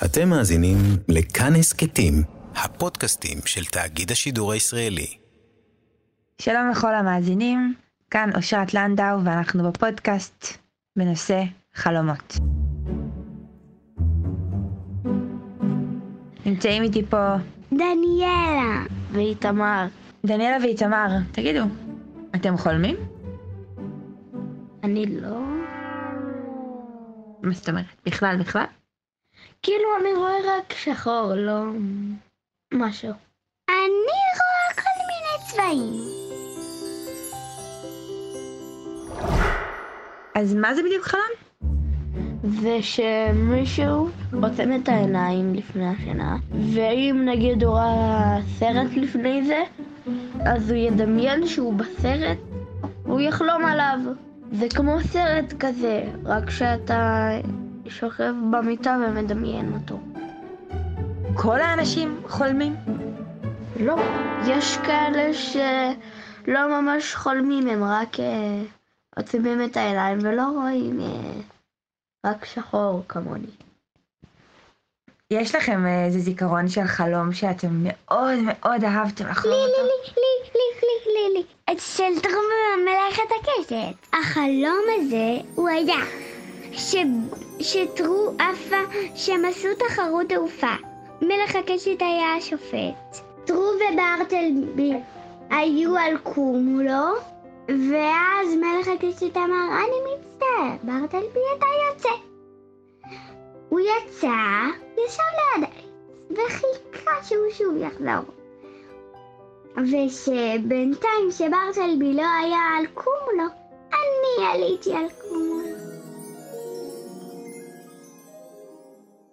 אתם מאזינים לכאן הסכתים, הפודקאסטים של תאגיד השידור הישראלי. שלום לכל המאזינים, כאן אושרת לנדאו ואנחנו בפודקאסט בנושא חלומות. נמצאים איתי פה דניאלה. ואיתמר. דניאלה ואיתמר, תגידו, אתם חולמים? אני לא... מה זאת אומרת? בכלל בכלל? כאילו אני רואה רק שחור, לא משהו. אני רואה כל מיני צבעים. אז מה זה בדיוק חלום? זה שמישהו עוצם את העיניים לפני השינה, ואם נגיד הוא ראה סרט לפני זה, אז הוא ידמיין שהוא בסרט, הוא יחלום עליו. זה כמו סרט כזה, רק שאתה שוכב במיטה ומדמיין אותו. כל האנשים חולמים? לא, יש כאלה שלא ממש חולמים, הם רק אה, עוצמים את העיניים ולא רואים אה, רק שחור כמוני. יש לכם איזה זיכרון של חלום שאתם מאוד מאוד אהבתם לחלום לי, אותו? לי, לי, לי, לי, לי, לי. את של תרום מלאכת הקשת. החלום הזה הוא היה ש... שטרו עפה, שהם עשו תחרות תעופה. מלך הקשת היה השופט. טרו וברטלבי היו על קומולו, ואז מלך הקשת אמר, אני מצטער, ברטלבי אתה יוצא. הוא יצא, ישב ליד וחיכה שהוא שוב יחזור. ושבינתיים שברטלבי לא היה על קומולו, אני עליתי על קומולו.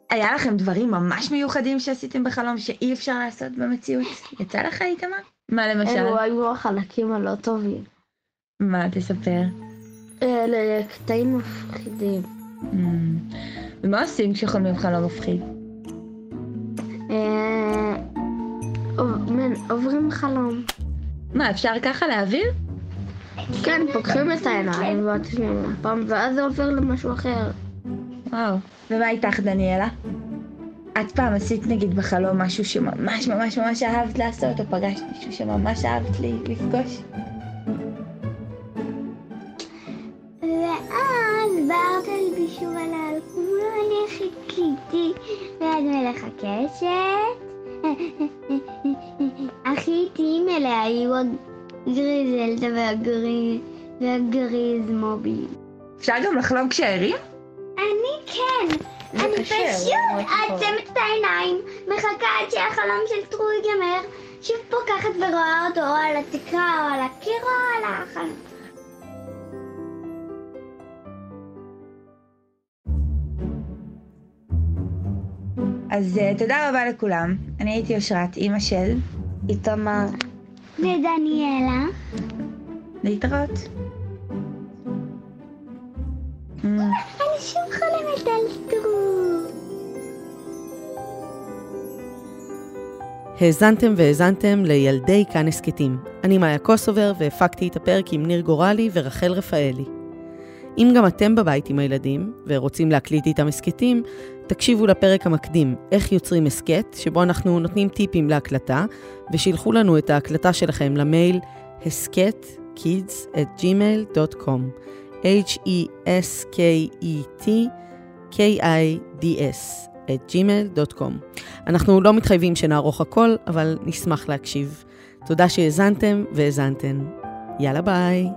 היה לכם דברים ממש מיוחדים שעשיתם בחלום שאי אפשר לעשות במציאות? יצא לך איתמר? מה למשל? אלו היו החלקים הלא טובים. מה, תספר. אלה קטעים מפחידים. Mm. ומה עושים כשחולמים חלום מפחיד? אה, עוברים חלום. מה, אפשר ככה להעביר? כן, פוקחים את העיניים ועוצמים פעם, ואז זה עובר למשהו אחר. וואו. ומה איתך, דניאלה? את פעם עשית נגיד בחלום משהו שממש ממש ממש אהבת לעשות, או פגשת מישהו שממש אהבת לי לפגוש? ואז ברטלבי שוב עלה על קומולו, אני חיכיתי ליד מלך הקשת. הכי איטיים אלה היו הגריזלדה והגריז והגריז מובי. אפשר גם לחלום כשערים? אני כן, אני פשוט. עוצמת את העיניים, מחכה עד שהחלום של טרו ייגמר, שוב פוקחת ורואה אותו או על התקרה או על הקיר או על החלום. אז uh, תודה רבה לכולם. אני הייתי אושרת, אימא של... איתמר. ודניאלה, להתראות. אני שוב חולמת על טרו. האזנתם והאזנתם לילדי כאן הסכתים. אני מאיה קוסובר והפקתי את הפרק עם ניר גורלי ורחל רפאלי. אם גם אתם בבית עם הילדים ורוצים להקליט איתם הסכתים, תקשיבו לפרק המקדים, איך יוצרים הסכת, שבו אנחנו נותנים טיפים להקלטה, ושילחו לנו את ההקלטה שלכם למייל הסכת kids at gmail.com h-e-s-k-e-t k-i-d-s at gmail.com אנחנו לא מתחייבים שנערוך הכל, אבל נשמח להקשיב. תודה שהאזנתם והאזנתן. יאללה ביי.